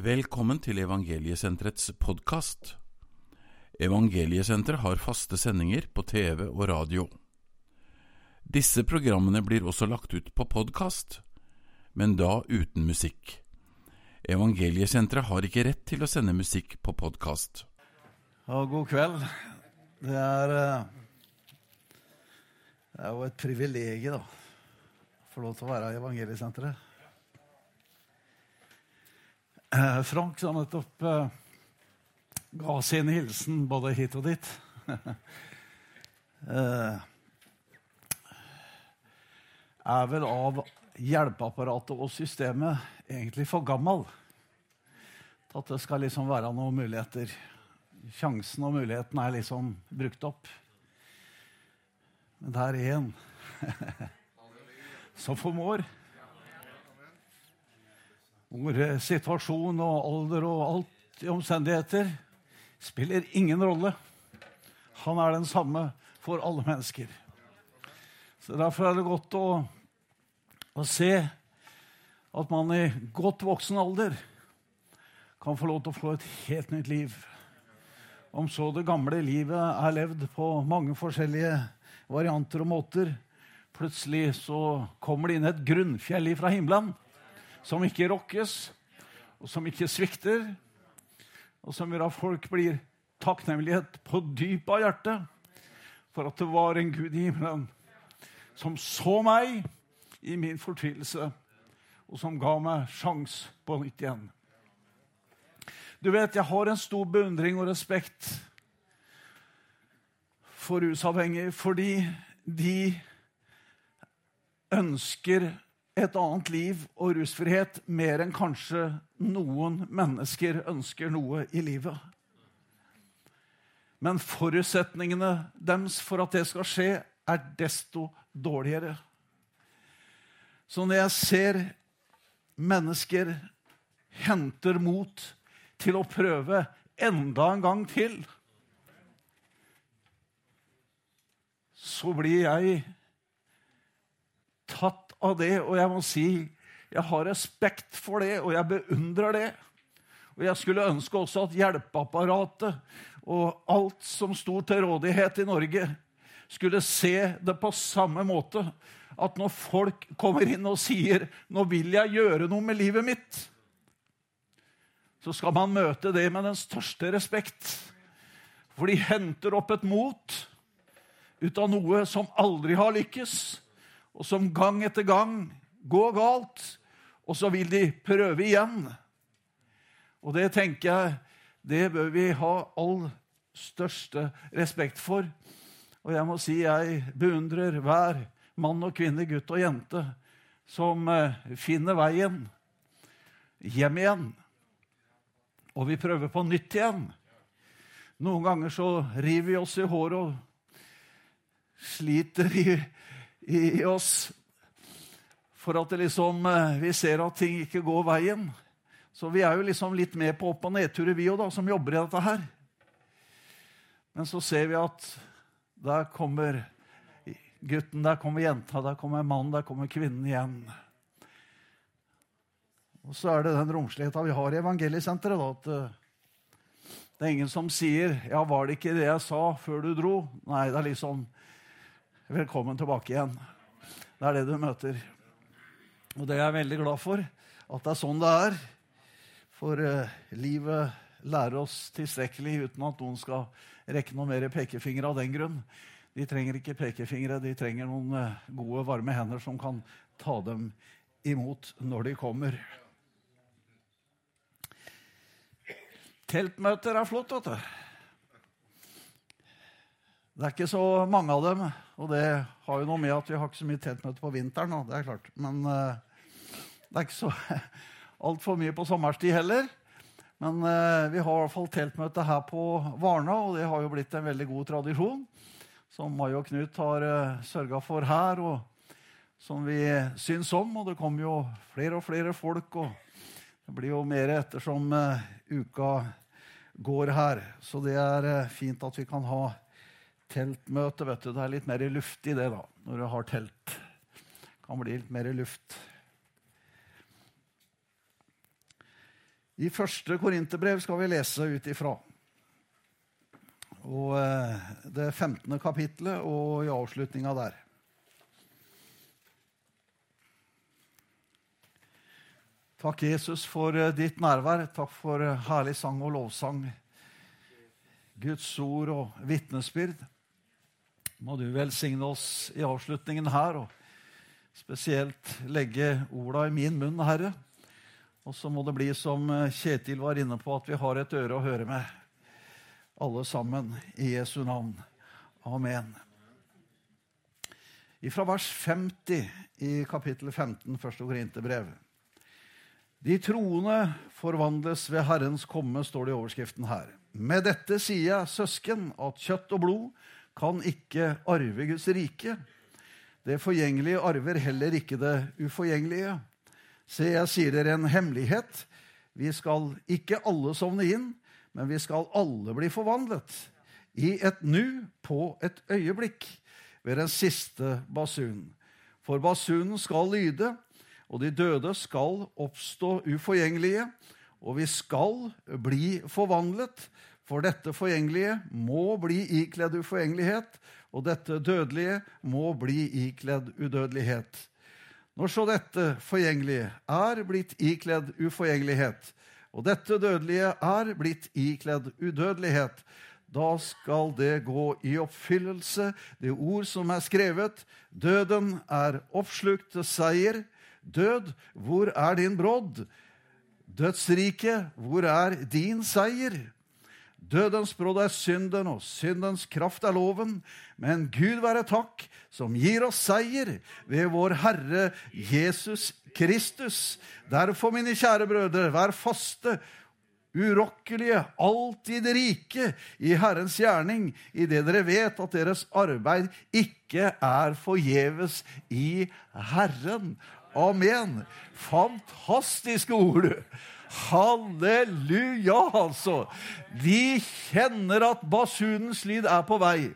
Velkommen til Evangeliesenterets podkast. Evangeliesenteret har faste sendinger på TV og radio. Disse programmene blir også lagt ut på podkast, men da uten musikk. Evangeliesenteret har ikke rett til å sende musikk på podkast. God kveld. Det er, eh, det er jo et privilegium å få lov til å være i Evangeliesenteret. Eh, Frank sa nettopp eh, ga sin hilsen både hit og dit. eh, er vel av hjelpeapparatet og systemet egentlig for gammel til at det skal liksom være noen muligheter. Sjansen og muligheten er liksom brukt opp. Men det er én som formår. Hvor situasjon og alder og alt i omstendigheter spiller ingen rolle. Han er den samme for alle mennesker. Så Derfor er det godt å, å se at man i godt voksen alder kan få lov til å få et helt nytt liv. Om så det gamle livet er levd på mange forskjellige varianter og måter, plutselig så kommer det inn et grunnfjell ifra himmelen som ikke rokkes, og som ikke svikter, og som gjør at folk blir takknemlighet på dypet av hjertet for at det var en Gud i himmelen som så meg i min fortvilelse, og som ga meg sjans på nytt igjen. Du vet, jeg har en stor beundring og respekt for rusavhengige fordi de ønsker et annet liv og rusfrihet mer enn kanskje noen mennesker ønsker noe i livet. Men forutsetningene deres for at det skal skje, er desto dårligere. Så når jeg ser mennesker henter mot til å prøve enda en gang til, så blir jeg tatt av det. Og jeg må si jeg har respekt for det, og jeg beundrer det. Og jeg skulle ønske også at hjelpeapparatet og alt som sto til rådighet i Norge, skulle se det på samme måte. At når folk kommer inn og sier 'Nå vil jeg gjøre noe med livet mitt', så skal man møte det med den største respekt. For de henter opp et mot ut av noe som aldri har lykkes og som gang etter gang går galt. Og så vil de prøve igjen. Og det tenker jeg det bør vi ha all største respekt for. Og jeg må si jeg beundrer hver mann og kvinne, gutt og jente som eh, finner veien hjem igjen. Og vi prøver på nytt igjen. Noen ganger så river vi oss i håret og sliter i i oss for at liksom, eh, vi ser at ting ikke går veien. Så vi er jo liksom litt med på opp- og nedturer, vi òg, som jobber i dette her. Men så ser vi at der kommer gutten, der kommer jenta, der kommer mannen, der kommer kvinnen igjen. Og så er det den romsligheta vi har i evangeliesenteret. da, at eh, Det er ingen som sier 'Ja, var det ikke det jeg sa før du dro?' Nei, det er liksom Velkommen tilbake igjen. Det er det du møter. Og det er jeg veldig glad for, at det er sånn det er. For uh, livet lærer oss tilstrekkelig uten at noen skal rekke noe mer pekefingre av den grunn. De trenger ikke pekefingre, de trenger noen uh, gode, varme hender som kan ta dem imot når de kommer. Teltmøter er flott, vet du. Det er ikke så mange av dem, og det har jo noe med at vi har ikke så mye teltmøte på vinteren. det er klart. Men uh, det er ikke så altfor mye på sommerstid heller. Men uh, vi har i hvert fall teltmøte her på Varna, og det har jo blitt en veldig god tradisjon. Som Mai og Knut har uh, eh, sørga for her, og som vi syns om. Og det kommer jo flere og flere folk, og det blir jo mer ettersom uh, uka går her. Så det er fint at vi kan ha teltmøte. vet du. Det er litt mer luft i det da, når du har telt. Det kan bli litt mer luft. I første Korinterbrev skal vi lese ut ifra. Og eh, det 15. kapitlet og i avslutninga der. Takk, Jesus, for eh, ditt nærvær. Takk for eh, herlig sang og lovsang. Guds ord og vitnesbyrd. Må du velsigne oss i avslutningen her, og spesielt legge orda i min munn, Herre. Og så må det bli som Kjetil var inne på, at vi har et øre å høre med. Alle sammen i Jesu navn. Amen. Fra vers 50 i kapittel 15, første Korinterbrev. De troende forvandles ved Herrens komme, står det i overskriften her. Med dette sier jeg, søsken, at kjøtt og blod kan ikke arve Guds rike. Det forgjengelige arver heller ikke det uforgjengelige. Se, jeg sier dere en hemmelighet. Vi skal ikke alle sovne inn, men vi skal alle bli forvandlet. I et nu, på et øyeblikk, ved den siste basunen. For basunen skal lyde, og de døde skal oppstå uforgjengelige, og vi skal bli forvandlet. For dette forgjengelige må bli ikledd uforgjengelighet, og dette dødelige må bli ikledd udødelighet. Når så dette forgjengelige er blitt ikledd uforgjengelighet, og dette dødelige er blitt ikledd udødelighet, da skal det gå i oppfyllelse, det ord som er skrevet. Døden er oppslukt til seier. Død, hvor er din brodd? Dødsrike, hvor er din seier? Dødens brodd er synden, og syndens kraft er loven. Men Gud være takk, som gir oss seier ved vår Herre Jesus Kristus. Derfor, mine kjære brødre, vær faste, urokkelige, alltid rike i Herrens gjerning, idet dere vet at deres arbeid ikke er forgjeves i Herren. Amen. Fantastiske ord! Halleluja, altså! Vi kjenner at basunens lyd er på vei.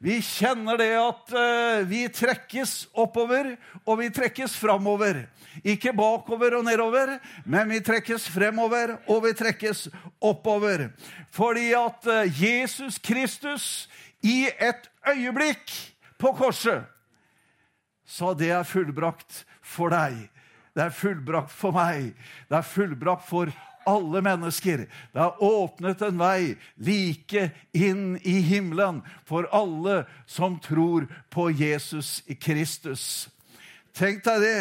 Vi kjenner det at uh, vi trekkes oppover, og vi trekkes framover. Ikke bakover og nedover, men vi trekkes fremover, og vi trekkes oppover. Fordi at uh, Jesus Kristus i et øyeblikk på korset sa det er fullbrakt for deg. Det er fullbrakt for meg. Det er fullbrakt for alle mennesker. Det er åpnet en vei like inn i himmelen for alle som tror på Jesus Kristus. Tenk deg det.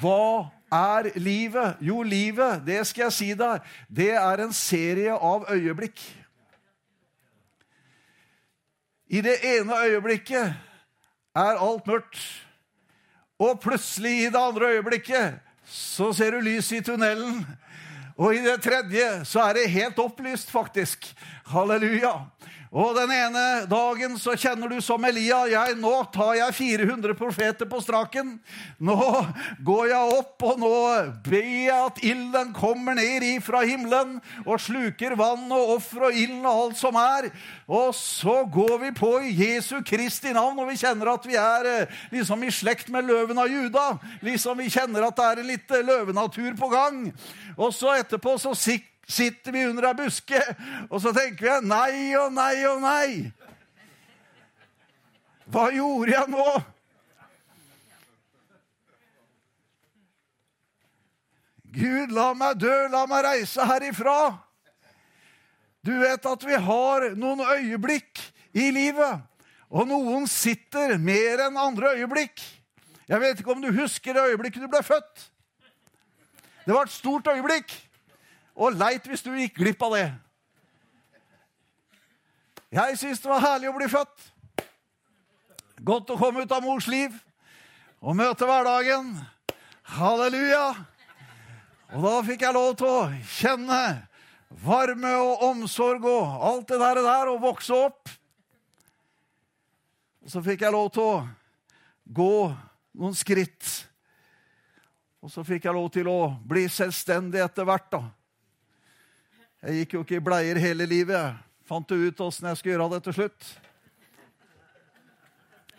Hva er livet? Jo, livet, det skal jeg si deg, det er en serie av øyeblikk. I det ene øyeblikket er alt mørkt. Og plutselig, i det andre øyeblikket, så ser du lys i tunnelen. Og i det tredje så er det helt opplyst, faktisk. Halleluja. Og den ene dagen så kjenner du som Elia jeg, Nå tar jeg 400 profeter på straken. Nå går jeg opp, og nå ber jeg at ilden kommer ned fra himmelen og sluker vann og offer og ilden og alt som er. Og så går vi på i Jesu Kristi navn, og vi kjenner at vi er eh, liksom i slekt med løven av Juda. Liksom Vi kjenner at det er en litt løvenatur på gang. Og så etterpå så sikker sitter vi under ei buske, og så tenker vi nei og nei og nei. Hva gjorde jeg nå? Gud, la meg dø, la meg reise herifra. Du vet at vi har noen øyeblikk i livet, og noen sitter mer enn andre øyeblikk. Jeg vet ikke om du husker det øyeblikket du ble født. Det var et stort øyeblikk. Og leit hvis du gikk glipp av det. Jeg syns det var herlig å bli født. Godt å komme ut av mors liv og møte hverdagen. Halleluja! Og da fikk jeg lov til å kjenne varme og omsorg og alt det der, der og vokse opp. Og så fikk jeg lov til å gå noen skritt. Og så fikk jeg lov til å bli selvstendig etter hvert. da. Jeg gikk jo ikke i bleier hele livet. Fant ut åssen jeg skulle gjøre det til slutt.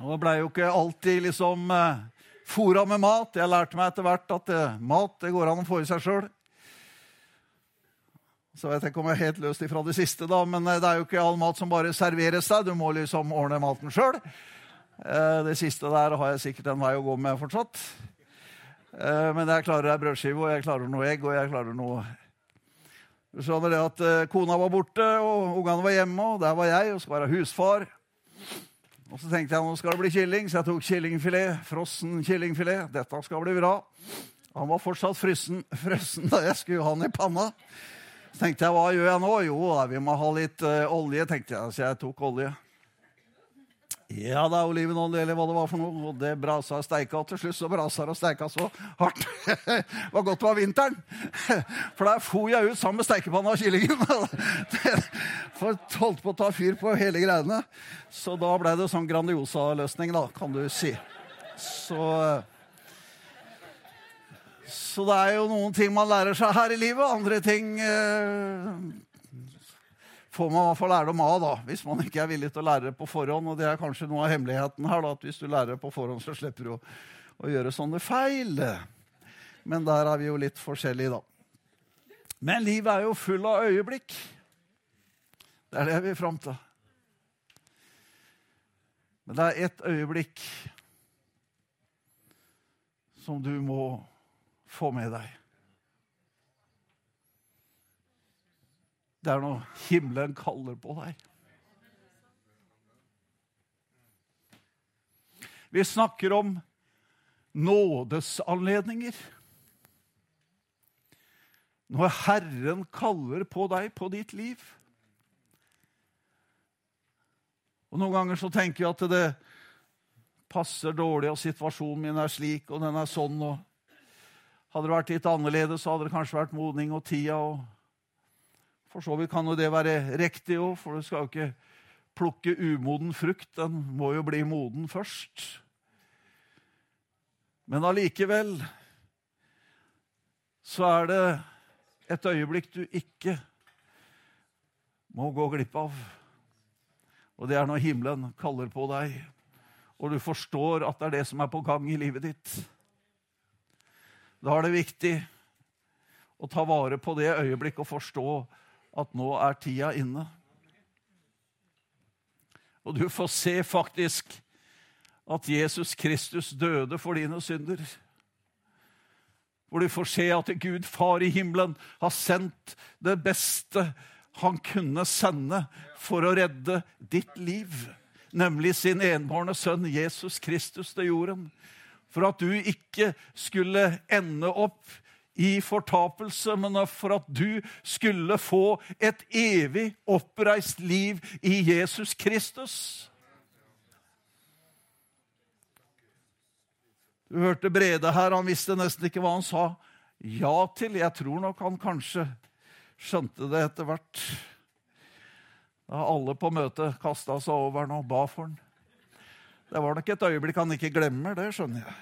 Og det blei jo ikke alltid liksom eh, fora med mat. Jeg lærte meg etter hvert at eh, mat det går an å få i seg sjøl. Så vet jeg ikke om jeg er helt løst ifra det siste, da, men eh, det er jo ikke all mat som bare serveres deg. Du må liksom ordne maten sjøl. Det siste der har jeg sikkert en vei å gå med fortsatt. Men jeg klarer ei brødskive, og jeg klarer noe egg, og jeg klarer noe Du skjønner det at kona var borte, og ungene var hjemme, og der var jeg og skulle være husfar. Og så tenkte jeg nå skal det bli kylling, så jeg tok kyllingfilet. Frossen kyllingfilet. Dette skal bli bra. Han var fortsatt frysen, frossen da jeg skulle ha han i panna. Så tenkte jeg, hva gjør jeg nå? Jo, vi må ha litt uh, olje, tenkte jeg. Så jeg tok olje. Ja, det er olivenolje, eller hva det var for noe. Og det brasa og steika. Og til slutt så brasa og steika så hardt. det var godt det var vinteren. For der for jeg ut sammen med steikepanna og kyllingen. For holdt på å ta fyr på hele greiene. Så da ble det sånn Grandiosa-løsning, da, kan du si. Så så det er jo noen ting man lærer seg her i livet. Andre ting eh, får man i hvert fall lærdom av, da, hvis man ikke er villig til å lære det på forhånd. Og det er kanskje noe av hemmeligheten her, da, at hvis du lærer det på forhånd, så slipper du å, å gjøre sånne feil. Men der er vi jo litt forskjellige, da. Men livet er jo full av øyeblikk. Det er det vi er fram til. Men det er ett øyeblikk som du må få med deg. Det er noe himmelen kaller på deg. Vi snakker om nådesanledninger. Når Herren kaller på deg på ditt liv. Og Noen ganger så tenker jeg at det passer dårlig, og situasjonen min er slik, og den er sånn. og hadde det vært litt annerledes, så hadde det kanskje vært modning og tida. Og for så vidt kan jo det være riktig òg, for du skal jo ikke plukke umoden frukt. Den må jo bli moden først. Men allikevel så er det et øyeblikk du ikke må gå glipp av. Og det er når himmelen kaller på deg, og du forstår at det er det som er på gang i livet ditt. Da er det viktig å ta vare på det øyeblikket og forstå at nå er tida inne. Og du får se faktisk at Jesus Kristus døde for dine synder. Hvor du får se at Gud Far i himmelen har sendt det beste han kunne sende for å redde ditt liv, nemlig sin enbårne sønn Jesus Kristus til jorden for at du ikke skulle ende opp i fortapelse, men for at du skulle få et evig oppreist liv i Jesus Kristus. Du hørte Brede her. Han visste nesten ikke hva han sa ja til. Jeg tror nok han kanskje skjønte det etter hvert. Da alle på møtet kasta seg over han og ba for han. Det var nok et øyeblikk han ikke glemmer, det skjønner jeg.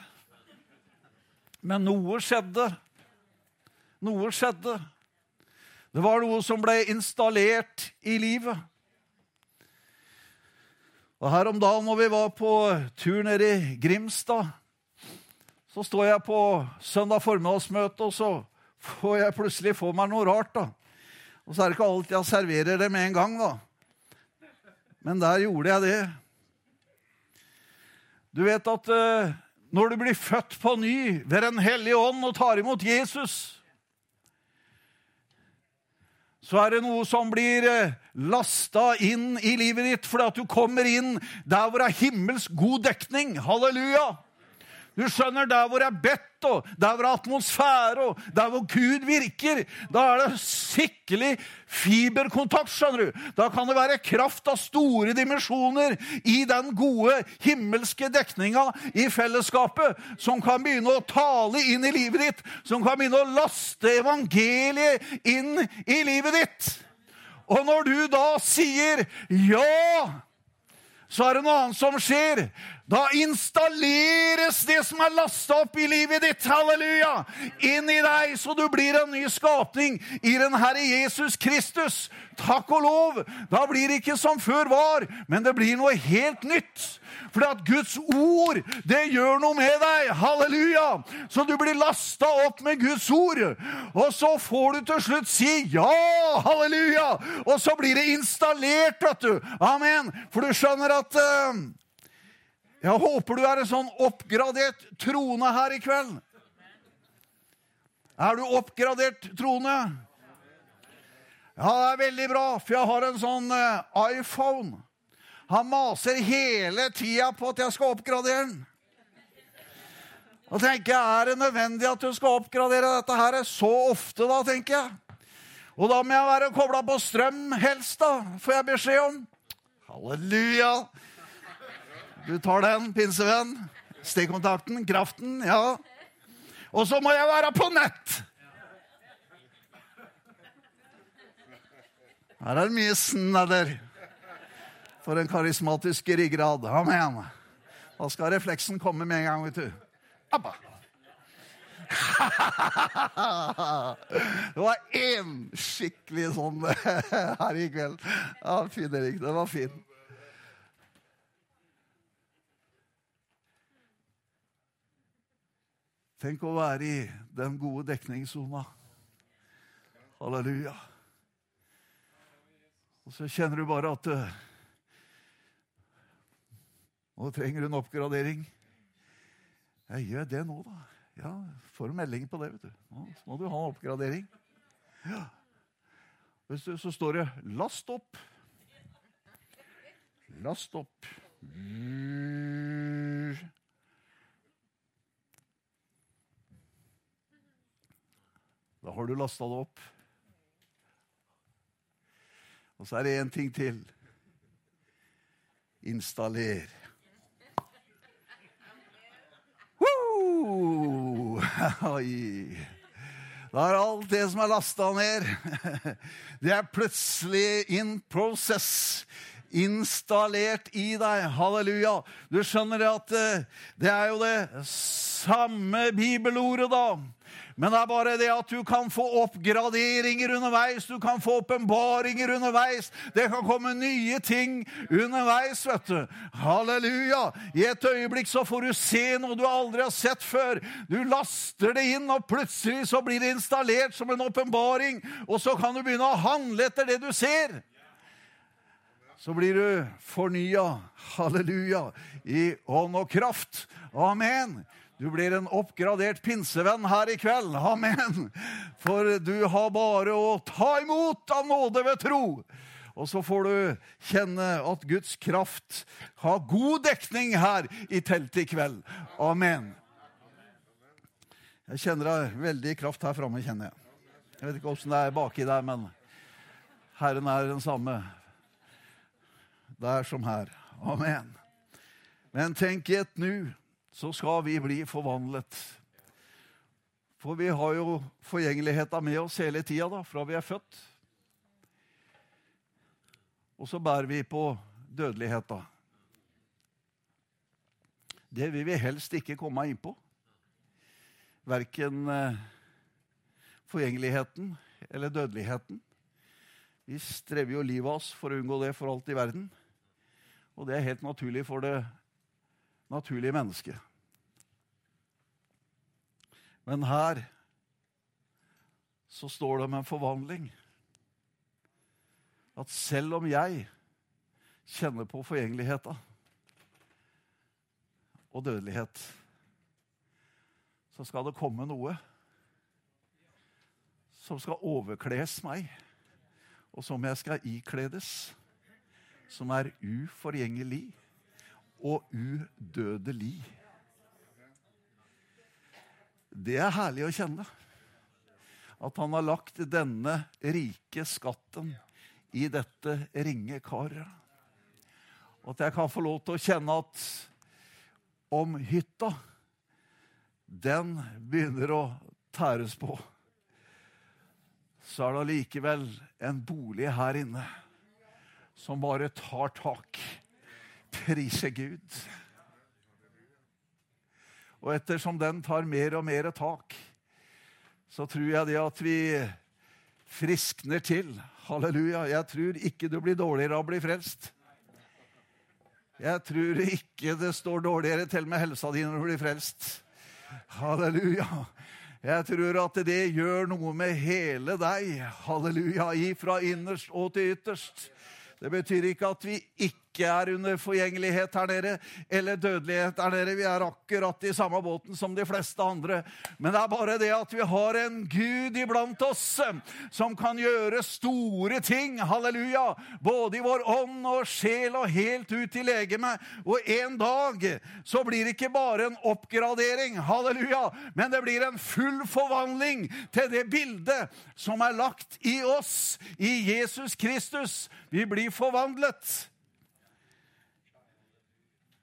Men noe skjedde. Noe skjedde. Det var noe som ble installert i livet. Og Her om dagen når vi var på tur nede i Grimstad, så står jeg på søndag formiddagsmøte, og så får jeg plutselig få meg noe rart. da. Og så er det ikke alltid jeg serverer det med en gang, da. Men der gjorde jeg det. Du vet at uh, når du blir født på ny ved Den hellige ånd og tar imot Jesus, så er det noe som blir uh, lasta inn i livet ditt fordi at du kommer inn der hvor det er himmelsk god dekning. Halleluja! Du skjønner, der hvor det er bedt, og der hvor det er atmosfære, og der hvor Gud virker, da er det skikkelig fiberkontakt, skjønner du. Da kan det være kraft av store dimensjoner i den gode himmelske dekninga i fellesskapet, som kan begynne å tale inn i livet ditt, som kan begynne å laste evangeliet inn i livet ditt. Og når du da sier ja så er det noe annet som skjer. Da installeres det som er lasta opp i livet ditt, halleluja, inn i deg, så du blir en ny skapning i den Herre Jesus Kristus. Takk og lov. Da blir det ikke som før var, men det blir noe helt nytt. For at Guds ord, det gjør noe med deg. Halleluja! Så du blir lasta opp med Guds ord. Og så får du til slutt si ja, halleluja! Og så blir det installert, vet du. Amen. For du skjønner at uh, jeg håper du er en sånn oppgradert trone her i kveld. Er du oppgradert trone? Ja, det er veldig bra, for jeg har en sånn uh, iPhone. Han maser hele tida på at jeg skal oppgradere den. Da tenker jeg, Er det nødvendig at du skal oppgradere dette her så ofte, da, tenker jeg. Og da må jeg være kobla på strøm helst, da, får jeg beskjed om. Halleluja! Du tar den, pinsevenn. Stikkontakten, kraften, ja. Og så må jeg være på nett! Her er det mye snadder for en karismatisk ryggrad. Amen. Da skal refleksen komme med en gang, vet du. Abba. det var én skikkelig sånn her i kveld. Ja, fin, Erik. Det var fin. Tenk å være i den gode dekningssona. Halleluja. Og så kjenner du bare at uh, Nå trenger du en oppgradering. Jeg gjør det nå, da. Ja, Får melding på det, vet du. Nå må du ha en oppgradering. Ja. Så står det 'last opp'. Last opp. Da har du lasta det opp. Og så er det én ting til. Installer. Da er alt det som er lasta ned, det er plutselig in process. Installert i deg. Halleluja. Du skjønner at eh, det er jo det samme bibelordet, da. Men det er bare det at du kan få oppgraderinger underveis, du kan få åpenbaringer underveis. Det kan komme nye ting underveis, vet du. Halleluja. I et øyeblikk så får du se noe du aldri har sett før. Du laster det inn, og plutselig så blir det installert som en åpenbaring. Og så kan du begynne å handle etter det du ser så blir du fornya, halleluja, i ånd og kraft. Amen. Du blir en oppgradert pinsevenn her i kveld. Amen. For du har bare å ta imot av nåde ved tro. Og så får du kjenne at Guds kraft har god dekning her i teltet i kveld. Amen. Jeg kjenner deg veldig kraft her framme, kjenner jeg. Jeg vet ikke åssen det er baki der, men Herren er den samme der som her. Amen. Men tenk i et nu så skal vi bli forvandlet. For vi har jo forgjengeligheta med oss hele tida fra vi er født. Og så bærer vi på dødeligheta. Det vil vi helst ikke komme inn på. Verken eh, forgjengeligheten eller dødeligheten. Vi strever jo livet av oss for å unngå det for alt i verden. Og det er helt naturlig for det naturlige mennesket. Men her så står det om en forvandling. At selv om jeg kjenner på forgjengeligheta og dødelighet, så skal det komme noe som skal overkles meg, og som jeg skal ikledes, som er uforgjengelig og udødelig. Det er herlig å kjenne. At han har lagt denne rike skatten i dette ringe karet. At jeg kan få lov til å kjenne at om hytta, den begynner å tæres på, så er det allikevel en bolig her inne som bare tar tak. Prise Gud. Og ettersom den tar mer og mer tak, så tror jeg det at vi friskner til. Halleluja. Jeg tror ikke du blir dårligere av å bli frelst. Jeg tror ikke det står dårligere til med helsa di når du blir frelst. Halleluja. Jeg tror at det gjør noe med hele deg. Halleluja. Ifra innerst og til ytterst. Det betyr ikke at vi ikke er under forgjengelighet her nede, eller dødelighet her nede. Vi er akkurat i samme båten som de fleste andre. Men det er bare det at vi har en Gud iblant oss som kan gjøre store ting. Halleluja! Både i vår ånd og sjel og helt ut i legemet. Og en dag så blir det ikke bare en oppgradering, halleluja, men det blir en full forvandling til det bildet som er lagt i oss, i Jesus Kristus. Vi blir forvandlet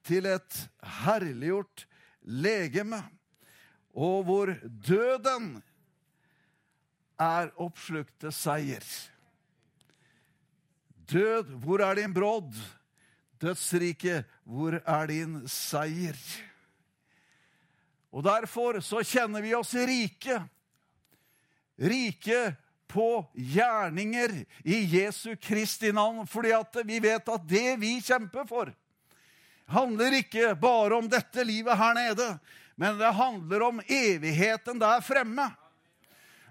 til et herliggjort legeme, og hvor døden er oppslukt til seier. Død, hvor er din brodd? Dødsrike, hvor er din seier? Og derfor så kjenner vi oss rike. Rike på gjerninger i Jesu Kristi navn, fordi at vi vet at det vi kjemper for, handler ikke bare om dette livet her nede, men det handler om evigheten der fremme.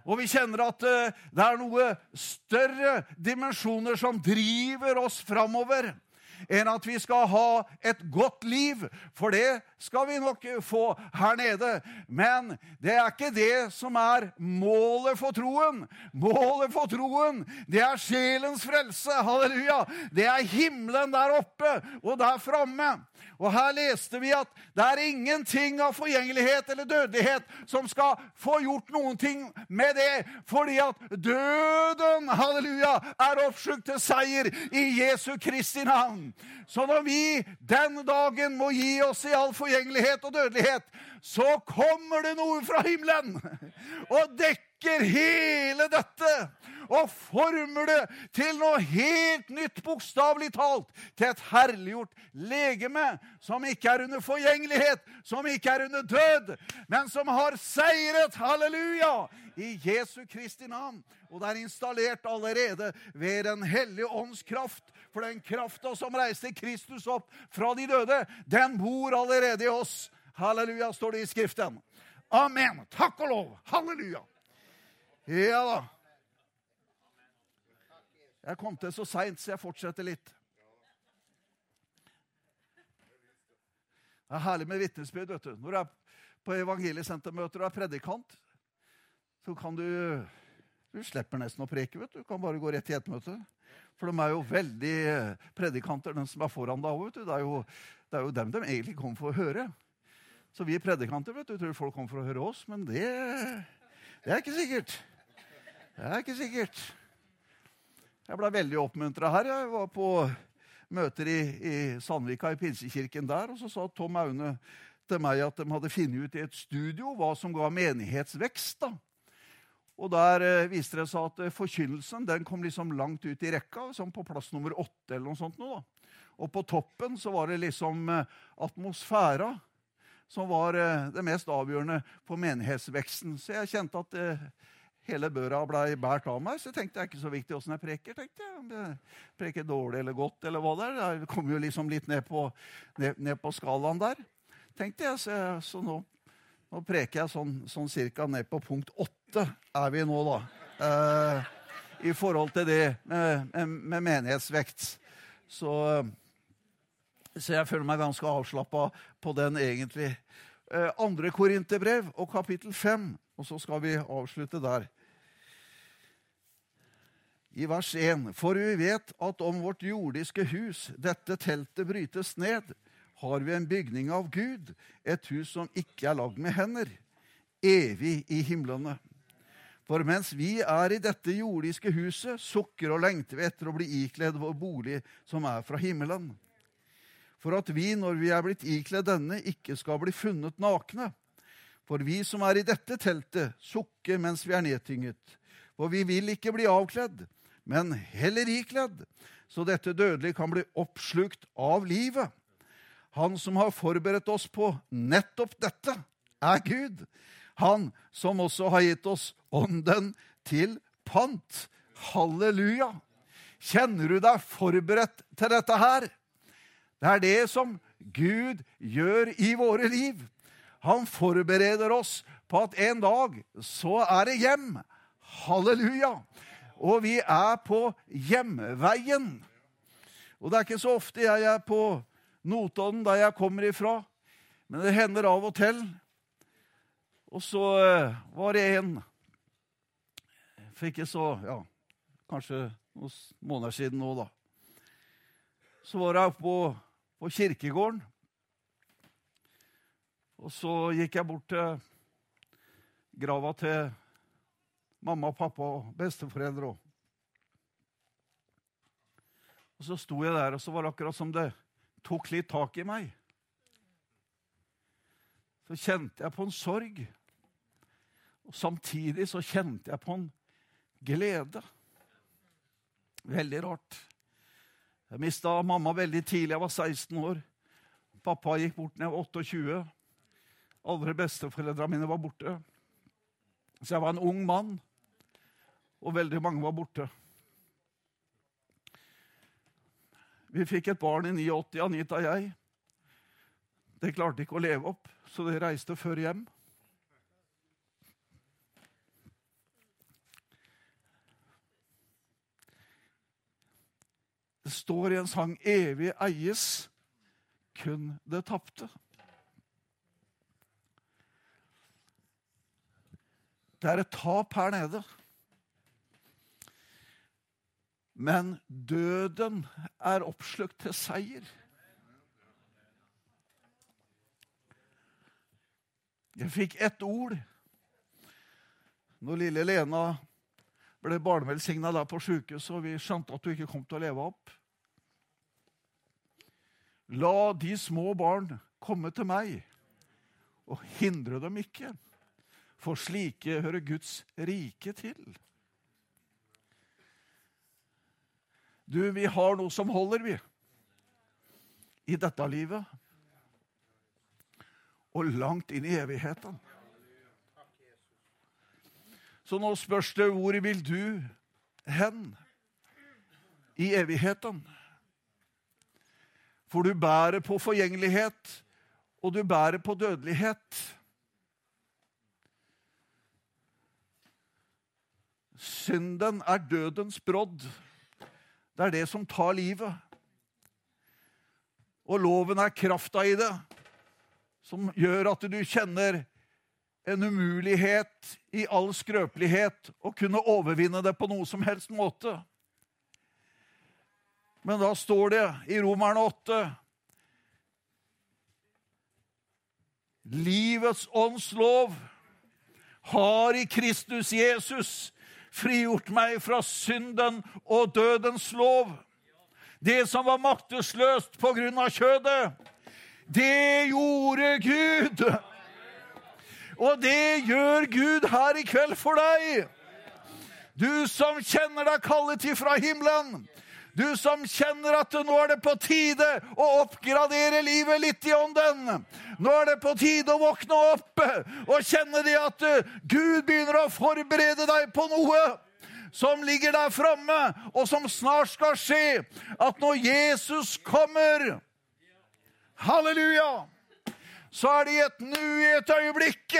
Og vi kjenner at eh, det er noe større dimensjoner som driver oss framover enn at vi skal ha et godt liv, for det skal vi nok få her nede. Men det er ikke det som er målet for troen. Målet for troen, det er sjelens frelse. Halleluja! Det er himmelen der oppe og der framme. Og her leste vi at det er ingenting av forgjengelighet eller dødelighet som skal få gjort noen ting med det, fordi at døden, halleluja, er oppslukt til seier i Jesu Kristi navn. Så når vi den dagen må gi oss i all forgjengelighet og dødelighet, så kommer det noe fra himmelen og dekker hele dette og former det til noe helt nytt, bokstavelig talt. Til et herliggjort legeme som ikke er under forgjengelighet, som ikke er under død, men som har seiret. Halleluja! I Jesu Kristi navn. Og det er installert allerede ved Den hellige ånds kraft. For den krafta som reiste Kristus opp fra de døde, den bor allerede i oss. Halleluja, står det i Skriften. Amen. Takk og lov. Halleluja. Ja da. Jeg kom til så seint, så jeg fortsetter litt. Det er herlig med vitnesbyrd. vet du. Når du er på evangeliesentermøter og er predikant, så kan du Du slipper nesten å preke. vet Du Du kan bare gå rett i et møte. For de er jo veldig predikanter, den som er foran deg òg. Det, er jo, det er jo dem de egentlig kommer for å høre. Så vi predikanter vet du, tror folk kommer for å høre oss, men det, det er ikke sikkert. Det er ikke sikkert. Jeg ble veldig oppmuntra her. Jeg var på møter i, i Sandvika, i Pinsekirken der, og så sa Tom Aune til meg at de hadde funnet ut i et studio hva som ga menighetsvekst. da. Og Der eh, viste det seg at eh, forkynnelsen den kom liksom langt ut i rekka, som på plass nummer åtte. eller noe sånt. Nå, da. Og på toppen så var det liksom eh, atmosfæra som var eh, det mest avgjørende for menighetsveksten. Så jeg kjente at eh, hele børa ble båret av meg. Så jeg tenkte det er ikke så viktig åssen jeg preker. tenkte jeg. Om jeg preker dårlig eller godt, eller hva det er. Jeg kom jo liksom litt ned på, ned, ned på skalaen der, tenkte jeg. Så, så nå, nå, preker jeg sånn, sånn cirka ned på punkt åtte er vi nå, da. Eh, I forhold til det med, med, menighetsvekt. Så så jeg føler meg ganske avslappa på den, egentlig. Eh, andre Korinterbrev og kapittel fem, og så skal vi avslutte der. I vers 1.: For vi vet at om vårt jordiske hus, dette teltet, brytes ned, har vi en bygning av Gud, et hus som ikke er lagd med hender, evig i himlene. For mens vi er i dette jordiske huset, sukker og lengter vi etter å bli ikledd vår bolig som er fra himmelen for at vi, når vi er blitt ikledd denne, ikke skal bli funnet nakne. For vi som er i dette teltet, sukker mens vi er nedtynget. For vi vil ikke bli avkledd, men heller ikledd, så dette dødelige kan bli oppslukt av livet. Han som har forberedt oss på nettopp dette, er Gud. Han som også har gitt oss ånden til pant. Halleluja. Kjenner du deg forberedt til dette her? Det er det som Gud gjør i våre liv. Han forbereder oss på at en dag så er det hjem. Halleluja. Og vi er på hjemveien. Og det er ikke så ofte jeg er på Notodden, der jeg kommer ifra, men det hender av og til. Og så eh, var det en For ikke så Ja, kanskje noen måneder siden nå, da. Så var jeg oppe på, på kirkegården. Og så gikk jeg bort til grava til mamma, pappa og besteforeldre. Og så sto jeg der, og så var det akkurat som det tok litt tak i meg. Så kjente jeg på en sorg. Og samtidig så kjente jeg på en glede. Veldig rart. Jeg mista mamma veldig tidlig. Jeg var 16 år. Pappa gikk bort da jeg var 28. Alle besteforeldrene mine var borte. Så jeg var en ung mann, og veldig mange var borte. Vi fikk et barn i 89, Anita og jeg. Det klarte ikke å leve opp, så det reiste før hjem. Det står i en sang 'Evig eies kun det tapte'. Det er et tap her nede. Men døden er oppslukt til seier. Jeg fikk ett ord når lille Lena ble barnevelsigna der på sjukehuset, og vi skjønte at hun ikke kom til å leve opp. La de små barn komme til meg, og hindre dem ikke, for slike hører Guds rike til. Du, vi har noe som holder, vi. I dette livet. Og langt inn i evigheten. Så nå spørs det hvor vil du hen i evigheten? For du bærer på forgjengelighet, og du bærer på dødelighet. Synden er dødens brodd. Det er det som tar livet. Og loven er krafta i det, som gjør at du kjenner en umulighet i all skrøpelighet å kunne overvinne det på noe som helst måte. Men da står det i Romerne 8 Livets ånds lov har i Kristus Jesus frigjort meg fra synden og dødens lov. Det som var maktesløst på grunn av kjødet, det gjorde Gud. Og det gjør Gud her i kveld for deg. Du som kjenner deg kallet ifra himmelen. Du som kjenner at nå er det på tide å oppgradere livet litt i ånden. Nå er det på tide å våkne opp og kjenne det at Gud begynner å forberede deg på noe som ligger der framme, og som snart skal skje. At når Jesus kommer Halleluja! Så er det i et nu, i et øyeblikk,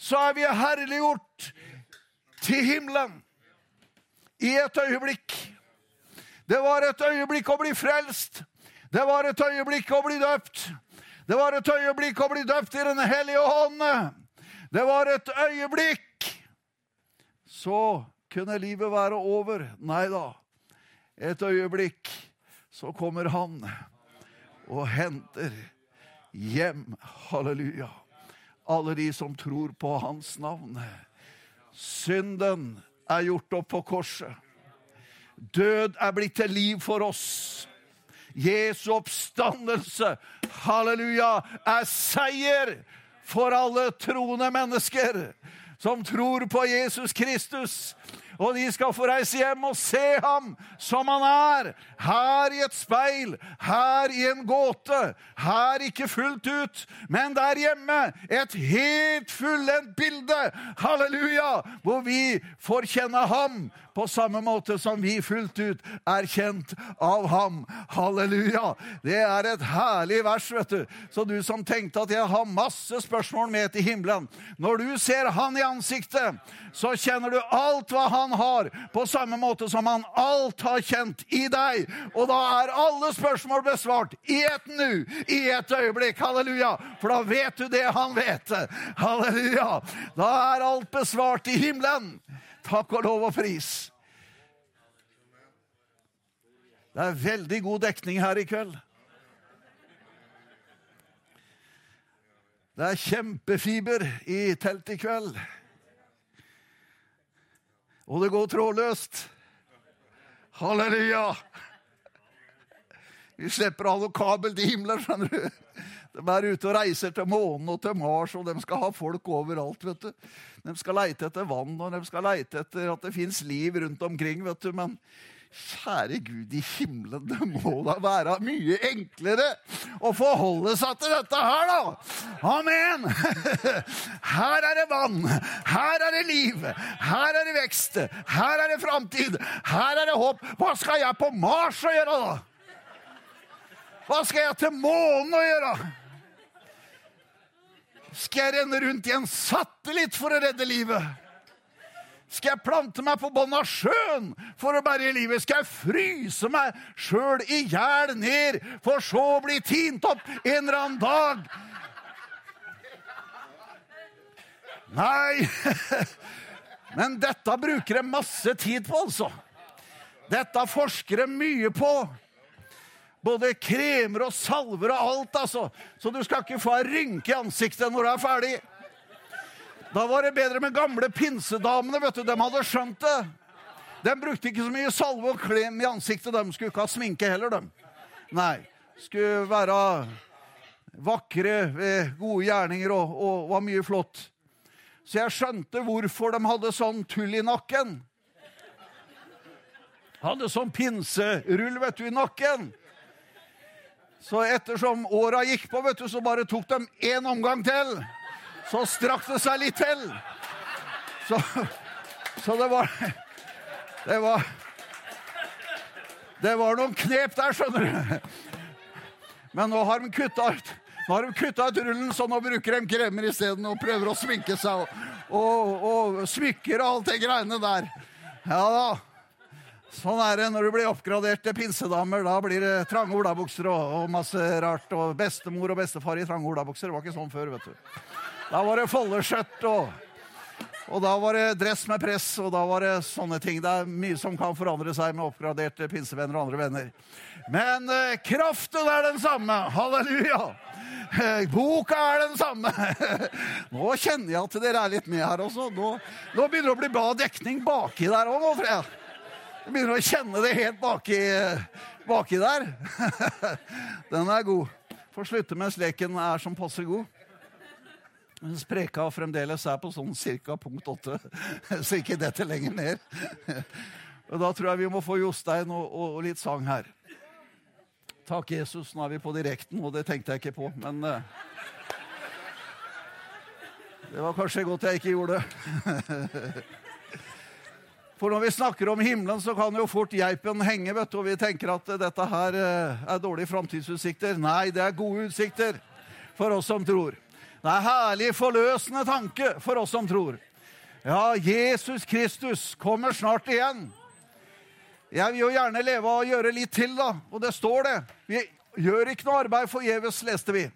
så er vi herliggjort til himmelen. I et øyeblikk. Det var et øyeblikk å bli frelst. Det var et øyeblikk å bli døpt. Det var et øyeblikk å bli døpt i Den hellige hånd. Det var et øyeblikk. Så kunne livet være over. Nei da. Et øyeblikk så kommer han og henter hjem. Halleluja. Alle de som tror på hans navn. Synden er gjort opp på korset. Død er blitt til liv for oss. Jesu oppstandelse, halleluja, er seier for alle troende mennesker som tror på Jesus Kristus. Og de skal få reise hjem og se ham som han er. Her i et speil, her i en gåte. Her ikke fullt ut, men der hjemme. Et helt fullendt bilde. Halleluja! Hvor vi får kjenne ham på samme måte som vi fullt ut er kjent av ham. Halleluja! Det er et herlig vers, vet du. Så du som tenkte at jeg har masse spørsmål med til himmelen Når du ser han i ansiktet, så kjenner du alt hva han har, på samme måte som han alt har kjent i deg. Og da er alle spørsmål besvart i et nu, i et øyeblikk. Halleluja! For da vet du det han vet. Halleluja! Da er alt besvart i himmelen. Takk og lov og pris. Det er veldig god dekning her i kveld. Det er kjempefiber i teltet i kveld. Og det går trådløst. Halleluja! Vi slipper ha noe kabel til himmelen, skjønner du. De er ute og reiser til månen og til Mars, og de skal ha folk overalt. vet du. De skal leite etter vann, og de skal leite etter at det fins liv rundt omkring. vet du. Men kjære Gud i himmelen, det må da være mye enklere å forholde seg til dette her, da! Amen! Her er det vann, her er det liv, her er det vekst, her er det framtid, her er det håp. Hva skal jeg på Mars å gjøre, da? Hva skal jeg til månen å gjøre? Skal jeg renne rundt i en satellitt for å redde livet? Skal jeg plante meg på bånn av sjøen for å berge livet? Skal jeg fryse meg sjøl i hjel ned, for så å bli tint opp en eller annen dag? Nei Men dette bruker de masse tid på, altså. Dette forsker de mye på. Både kremer og salver og alt, altså. Så du skal ikke få ei rynke i ansiktet når du er ferdig. Da var det bedre med gamle pinsedamene. vet du, De hadde skjønt det. De brukte ikke så mye salve og klem i ansiktet. De skulle ikke ha sminke heller, de. Nei. Skulle være vakre ved gode gjerninger og, og var mye flott. Så jeg skjønte hvorfor de hadde sånn tull i nakken. Hadde sånn pinserull vet du, i nakken. Så ettersom åra gikk på, vet du, så bare tok de én omgang til. Så strakk det seg litt til. Så, så det var Det var Det var noen knep der, skjønner du. Men nå har de kutta ut nå har de kutta ut rullen, så nå bruker de kremer isteden og prøver å sminke seg. Og, og, og smykker og alt det greiene der. Ja da. Sånn er det når du blir oppgradert til pinsedamer. Da blir det trange olabukser og, og, masse rart. Og bestemor og bestefar i trange olabukser. Det var ikke sånn før, vet du. Da var det foldeskjørt og og da var det dress med press, og da var det sånne ting. Det er mye som kan forandre seg med oppgraderte pinsevenner og andre venner. Men eh, kraften er den samme. Halleluja! Eh, boka er den samme. Nå kjenner jeg at dere er litt med her også. Nå, nå begynner det å bli bra dekning baki der òg, tror jeg. Jeg begynner å kjenne det helt baki, baki der. Den er god. Får slutte mens leken er som passer god. Mens preka fremdeles er på sånn cirka punkt åtte, så ikke dette lenger ned. Og Da tror jeg vi må få Jostein og, og, og litt sang her. Takk, Jesus. Nå er vi på direkten, og det tenkte jeg ikke på, men uh, Det var kanskje godt jeg ikke gjorde det. For når vi snakker om himmelen, så kan jo fort geipen henge, vet du, og vi tenker at dette her uh, er dårlige framtidsutsikter. Nei, det er gode utsikter for oss som tror. Det er herlig, forløsende tanke for oss som tror. Ja, Jesus Kristus kommer snart igjen. Jeg vil jo gjerne leve og gjøre litt til, da. Og det står det. Vi gjør ikke noe arbeid forgjeves, leste vi.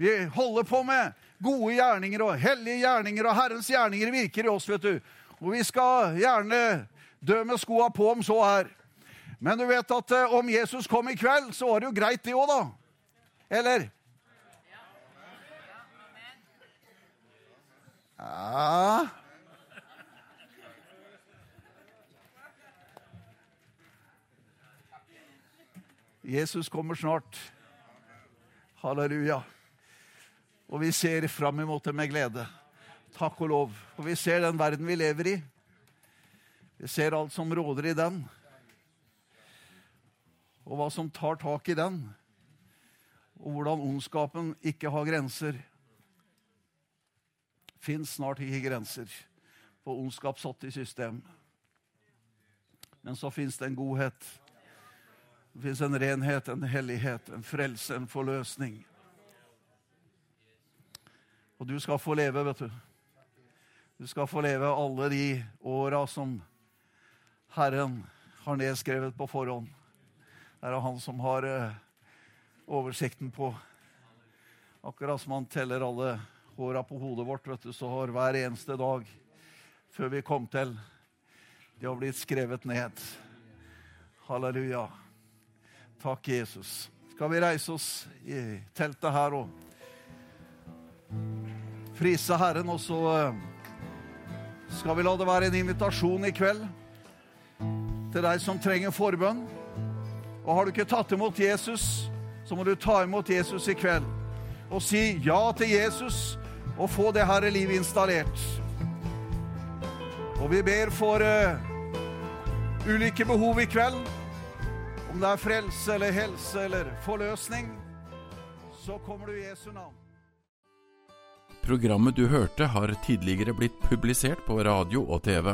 Vi holder på med gode gjerninger og hellige gjerninger, og Herrens gjerninger virker i oss, vet du. Og vi skal gjerne dø med skoa på om så er. Men du vet at eh, om Jesus kom i kveld, så var det jo greit, det òg, da. Eller? Ja Jesus kommer snart. Halleluja. Og vi ser fram imot det med glede. Takk og lov. Og vi ser den verden vi lever i. Vi ser alt som råder i den, og hva som tar tak i den, og hvordan ondskapen ikke har grenser. Fins snart ikke grenser på ondskap satt i system. Men så fins det en godhet. Det fins en renhet, en hellighet, en frelse, en forløsning. Og du skal få leve, vet du. Du skal få leve alle de åra som Herren har nedskrevet på forhånd. Det er han som har eh, oversikten på. Akkurat som han teller alle håra på hodet vårt, vet du, så har hver eneste dag før vi kom til, de har blitt skrevet ned. Halleluja. Takk, Jesus. Skal vi reise oss i teltet her og prise Herren, og så eh, skal vi la det være en invitasjon i kveld til deg som trenger forbønn. Og har du ikke tatt imot Jesus, så må du ta imot Jesus i kveld og si ja til Jesus og få det her livet installert. Og vi ber for uh, ulike behov i kveld. Om det er frelse eller helse eller forløsning, så kommer du i Jesu navn. Programmet du hørte har tidligere blitt publisert på radio og TV.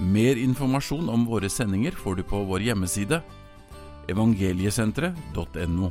Mer informasjon om våre sendinger får du på vår hjemmeside evangeliesenteret.no.